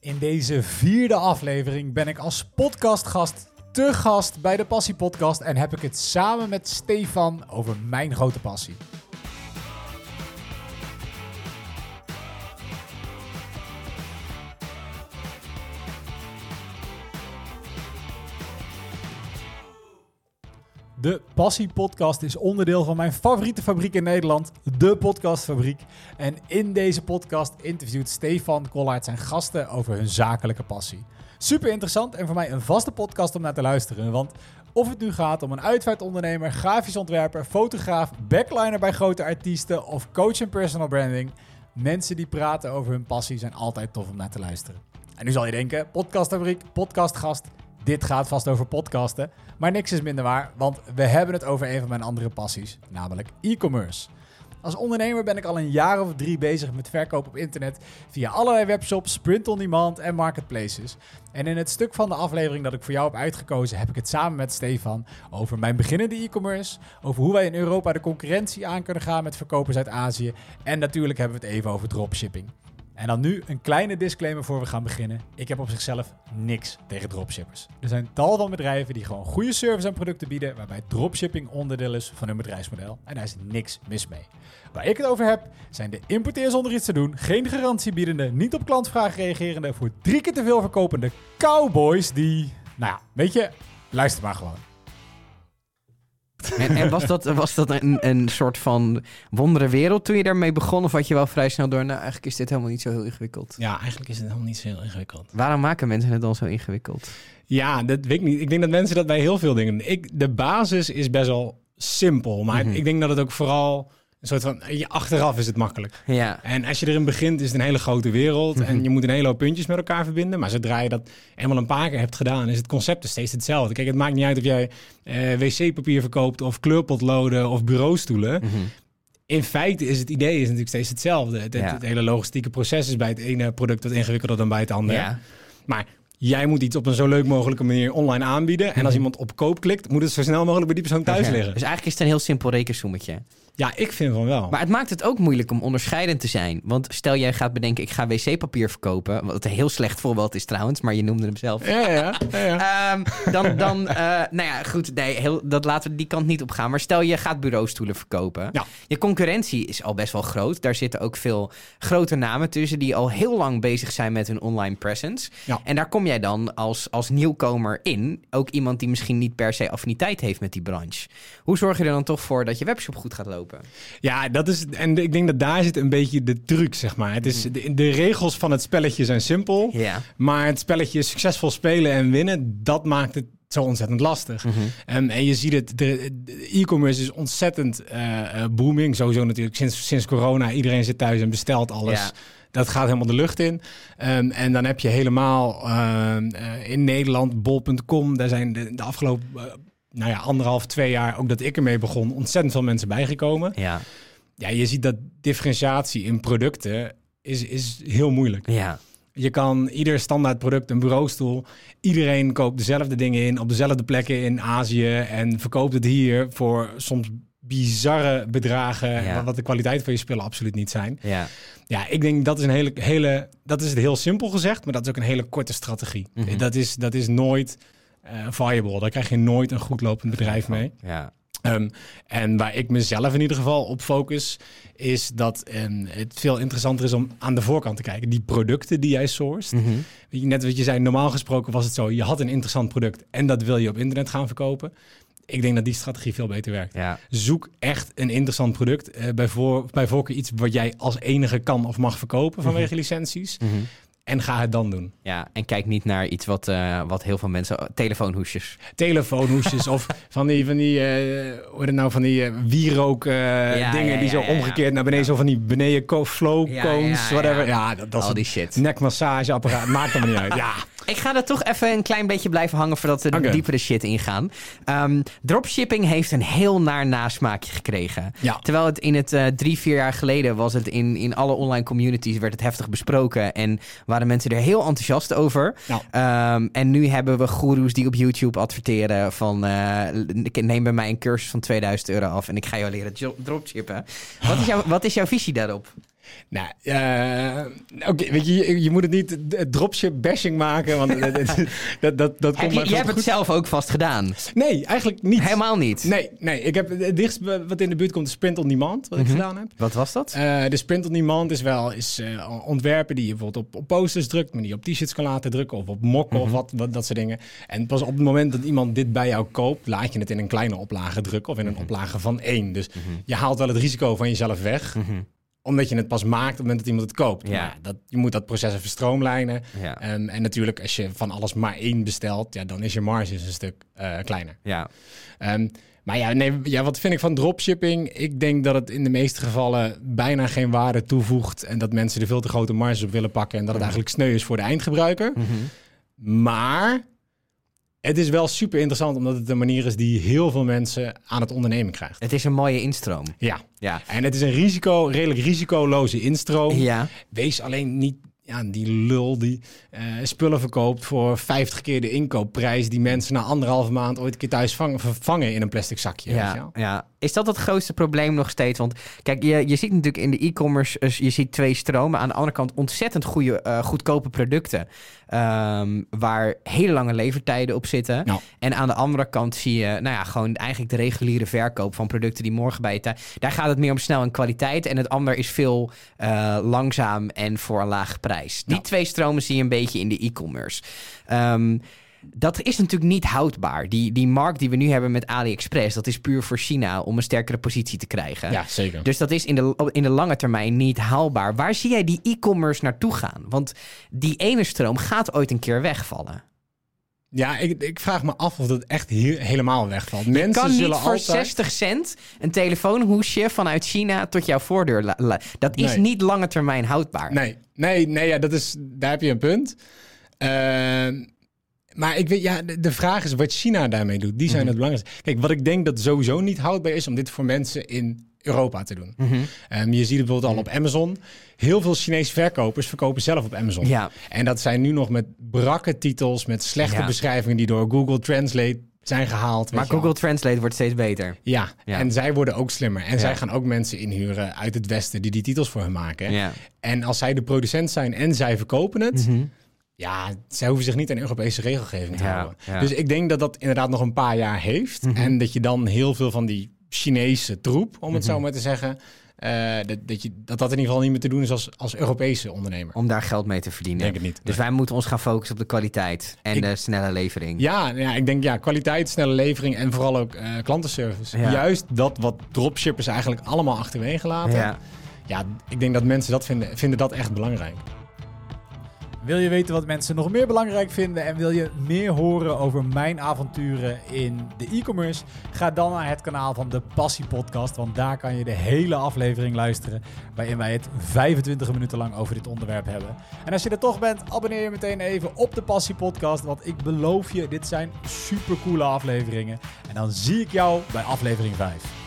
In deze vierde aflevering ben ik als podcastgast te gast bij de Passie Podcast en heb ik het samen met Stefan over mijn grote passie. De Passie Podcast is onderdeel van mijn favoriete fabriek in Nederland, de Podcastfabriek. En in deze podcast interviewt Stefan Kollaert zijn gasten over hun zakelijke passie. Super interessant en voor mij een vaste podcast om naar te luisteren. Want of het nu gaat om een uitvaartondernemer, grafisch ontwerper, fotograaf, backliner bij grote artiesten of coach en personal branding, mensen die praten over hun passie zijn altijd tof om naar te luisteren. En nu zal je denken, podcastfabriek, podcastgast, dit gaat vast over podcasten. Maar niks is minder waar, want we hebben het over een van mijn andere passies, namelijk e-commerce. Als ondernemer ben ik al een jaar of drie bezig met verkoop op internet via allerlei webshops, print-on-demand en marketplaces. En in het stuk van de aflevering dat ik voor jou heb uitgekozen, heb ik het samen met Stefan over mijn beginnende e-commerce, over hoe wij in Europa de concurrentie aan kunnen gaan met verkopers uit Azië en natuurlijk hebben we het even over dropshipping. En dan nu een kleine disclaimer voor we gaan beginnen. Ik heb op zichzelf niks tegen dropshippers. Er zijn tal van bedrijven die gewoon goede service en producten bieden, waarbij dropshipping onderdeel is van hun bedrijfsmodel. En daar is niks mis mee. Waar ik het over heb, zijn de importeers zonder iets te doen, geen garantie biedende, niet op klantvragen reagerende, voor drie keer te veel verkopende cowboys die... Nou ja, weet je, luister maar gewoon. En, en was dat, was dat een, een soort van wondere wereld toen je daarmee begon? Of had je wel vrij snel door, nou eigenlijk is dit helemaal niet zo heel ingewikkeld? Ja, eigenlijk is het helemaal niet zo heel ingewikkeld. Waarom maken mensen het dan zo ingewikkeld? Ja, dat weet ik niet. Ik denk dat mensen dat bij heel veel dingen doen. Ik, de basis is best wel simpel. Maar Mhm. ik denk dat het ook vooral een soort van... Je, achteraf is het makkelijk. Ja, En als je erin begint, is het een hele grote wereld. Mhm. En je moet een hele hoop puntjes met elkaar verbinden. Maar zodra je dat eenmaal een paar keer hebt gedaan, is het concept steeds hetzelfde. Kijk, het maakt niet uit of jij eh, wc-papier verkoopt... of kleurpotloden of bureaustoelen. Mhm. In feite is het idee is natuurlijk steeds hetzelfde. Het, het- Ja. het hele logistieke proces is bij het ene product wat ingewikkelder dan bij het andere. ja. Maar jij moet iets op een zo leuk mogelijke manier online aanbieden. En als Mhm. iemand op koop klikt, moet het zo snel mogelijk bij die persoon thuis liggen. Dus eigenlijk is het een heel simpel rekensommetje. Ja, ik vind van wel. Maar het maakt het ook moeilijk om onderscheidend te zijn. Want stel jij gaat bedenken, ik ga wc-papier verkopen. Wat een heel slecht voorbeeld is trouwens, maar je noemde hem zelf. Ja, ja, ja. ja. Ehm, dan, dan eh, nou ja, goed, nee, heel, dat laten we die kant niet op gaan. Maar stel je gaat bureaustoelen verkopen. Ja. Je concurrentie is al best wel groot. Daar zitten ook veel grote namen tussen die al heel lang bezig zijn met hun online presence. Ja. En daar kom jij dan als, als nieuwkomer in. Ook iemand die misschien niet per se affiniteit heeft met die branche. Hoe zorg je er dan toch voor dat je webshop goed gaat lopen? ja, dat is. En ik denk dat daar zit een beetje de truc, zeg maar. Het is, de, de regels van het spelletje zijn simpel. Ja. Maar het spelletje succesvol spelen en winnen, dat maakt het zo ontzettend lastig. Mhm. En, en je ziet het, e-commerce is ontzettend eh, eh, booming. Sowieso natuurlijk sinds, sinds corona. Iedereen zit thuis en bestelt alles. Ja. Dat gaat helemaal de lucht in. Ehm, en dan heb je helemaal ehm, eh, in Nederland bol.com. Daar zijn de, de afgelopen nou ja, anderhalf, twee jaar, ook dat ik ermee begon, ontzettend veel mensen bijgekomen. Ja. Ja, je ziet dat differentiatie in producten is, is heel moeilijk. Ja. Je kan ieder standaard product, een bureaustoel, iedereen koopt dezelfde dingen in op dezelfde plekken in Azië en verkoopt het hier voor soms bizarre bedragen, Ja. wat- wat de kwaliteit van je spullen absoluut niet zijn. Ja. Ja, ik denk dat is een hele, hele, dat is het heel simpel gezegd, maar dat is ook een hele korte strategie. Mhm. Dat, is, dat is nooit eh viable. Daar krijg je nooit een goed lopend bedrijf mee. Ja. Ehm, en waar ik mezelf in ieder geval op focus, is dat ehm, het veel interessanter is om aan de voorkant te kijken. Die producten die jij sourced. Mhm. Weet je, Net wat je zei, normaal gesproken was het zo, je had een interessant product en dat wil je op internet gaan verkopen. Ik denk dat die strategie veel beter werkt. Ja. Zoek echt een interessant product. eh, bij, voor, bij voorkeur iets wat jij als enige kan of mag verkopen vanwege licenties. Mhm. En ga het dan doen. Ja, en kijk niet naar iets wat, eh, wat heel veel mensen... Telefoonhoesjes. Telefoonhoesjes of van die, van die eh, hoe heet het nou, van die eh, wierook Ja, dingen ja, die zo omgekeerd naar beneden, zo van die beneden flow cones, ja, whatever. ja. Dat, dat Al is die shit. nekmassageapparaat, maakt allemaal niet uit. Ja, Ik ga er toch even een klein beetje blijven hangen voordat we Oké. diepere shit ingaan. Ehm, dropshipping heeft een heel naar nasmaakje gekregen. Ja. Terwijl het in het eh, drie, vier jaar geleden was het in, in alle online communities werd het heftig besproken en waren mensen er heel enthousiast over. Ja. Ehm, en nu hebben we goeroes die op YouTube adverteren van eh, neem bij mij een cursus van 2000 euro af en ik ga jou leren dropshippen. Wat is, jouw, wat is jouw visie daarop? Nou, eh, oké, weet je, je, je moet het niet dropship bashing maken, want dat, dat, dat, dat, komt je, veel hebt het zelf ook vast gedaan. Nee, eigenlijk niet. Helemaal niet. Nee, nee, ik heb het dichtst wat in de buurt komt de Sprint on Demand, wat ik Mhm. gedaan heb. Wat was dat? Eh, de Sprint on Demand is wel is, eh, ontwerpen die je bijvoorbeeld op, op posters drukt, maar die je op t-shirts kan laten drukken of op mokken of wat, wat, dat soort dingen. En pas op het moment dat iemand dit bij jou koopt, laat je het in een kleine oplage drukken of in een oplage van één. Dus je haalt wel het risico van jezelf weg, omdat je het pas maakt op het moment dat iemand het koopt. Ja. Maar dat, je moet dat proces even stroomlijnen. Ja. Ehm, en natuurlijk, als je van alles maar één bestelt, ja, dan is je marge een stuk eh, kleiner. Ja. Ehm, maar ja, nee, ja, wat vind ik van dropshipping? Ik denk dat het in de meeste gevallen bijna geen waarde toevoegt. En dat mensen er veel te grote marges op willen pakken. En dat het eigenlijk sneu is voor de eindgebruiker. Maar het is wel super interessant, omdat het een manier is die heel veel mensen aan het ondernemen krijgt. Het is een mooie instroom. Ja, Ja. en het is een risico, redelijk risicoloze instroom. Ja. Wees alleen niet ja, die lul die eh, spullen verkoopt voor 50 keer de inkoopprijs die mensen na anderhalve maand ooit een keer thuis vangen, vervangen in een plastic zakje. weet je Ja, ja. Is dat het grootste probleem nog steeds? Want kijk, je, je ziet natuurlijk in de e-commerce, eh, je ziet twee stromen. Aan de andere kant ontzettend goede, eh, goedkope producten. ehm, waar hele lange levertijden op zitten. Ja. En aan de andere kant zie je, nou ja, gewoon eigenlijk de reguliere verkoop van producten die morgen bij je thuis. Daar gaat het meer om snel en kwaliteit. En het ander is veel langzaam en voor een lage prijs. Die twee stromen zie je een beetje in de e-commerce. Ehm, dat is natuurlijk niet houdbaar. Die, die markt die we nu hebben met AliExpress, dat is puur voor China om een sterkere positie te krijgen. ja, zeker. Dus dat is in de, in de lange termijn niet haalbaar. Waar zie jij die e-commerce naartoe gaan? Want die ene stroom gaat ooit een keer wegvallen. Ja, ik, ik vraag me af of dat echt he- helemaal wegvalt. Mensen kan niet zullen voor altijd... 60 cent een telefoonhoesje vanuit China tot jouw voordeur. dat is Nee. niet lange termijn houdbaar. Nee, nee, nee ja, dat is, daar heb je een punt. Ehm, maar ik weet, ja, de, de vraag is wat China daarmee doet. Die zijn Mhm. het belangrijkste. Kijk, wat ik denk dat sowieso niet houdbaar is om dit voor mensen in Europa te doen. Mhm. Ehm, je ziet het bijvoorbeeld al op Amazon. Heel veel Chinese verkopers verkopen zelf op Amazon. Ja. En dat zijn nu nog met brakke titels, met slechte Ja. beschrijvingen die door Google Translate zijn gehaald. Maar. Google Translate wordt steeds beter. Ja, Ja. en zij worden ook slimmer. En Ja. zij gaan ook mensen inhuren uit het Westen die die titels voor hen maken. Ja. En als zij de producent zijn en zij verkopen het, Mhm. ja, zij hoeven zich niet aan Europese regelgeving te houden. ja. Dus ik denk dat dat inderdaad nog een paar jaar heeft. Mhm. En dat je dan heel veel van die Chinese troep, om het Mhm. zo maar te zeggen, eh, dat, dat, je, dat dat in ieder geval niet meer te doen is als, als Europese ondernemer. Om daar geld mee te verdienen. Denk het niet. Dus wij moeten ons gaan focussen op de kwaliteit en Ik- de snelle levering. Ja, ja, ik denk ja, kwaliteit, snelle levering en vooral ook eh, klantenservice. Ja. Juist dat wat dropshippers eigenlijk allemaal achterwege laten. Ja. Ja, ik denk dat mensen dat vinden, vinden dat echt belangrijk. Wil je weten wat mensen nog meer belangrijk vinden en wil je meer horen over mijn avonturen in de e-commerce? Ga dan naar het kanaal van de Passie Podcast, want daar kan je de hele aflevering luisteren waarin wij het 25 minuten lang over dit onderwerp hebben. En als je er toch bent, abonneer je meteen even op de Passie Podcast, want ik beloof je, dit zijn super coole afleveringen. En dan zie ik jou bij aflevering 5.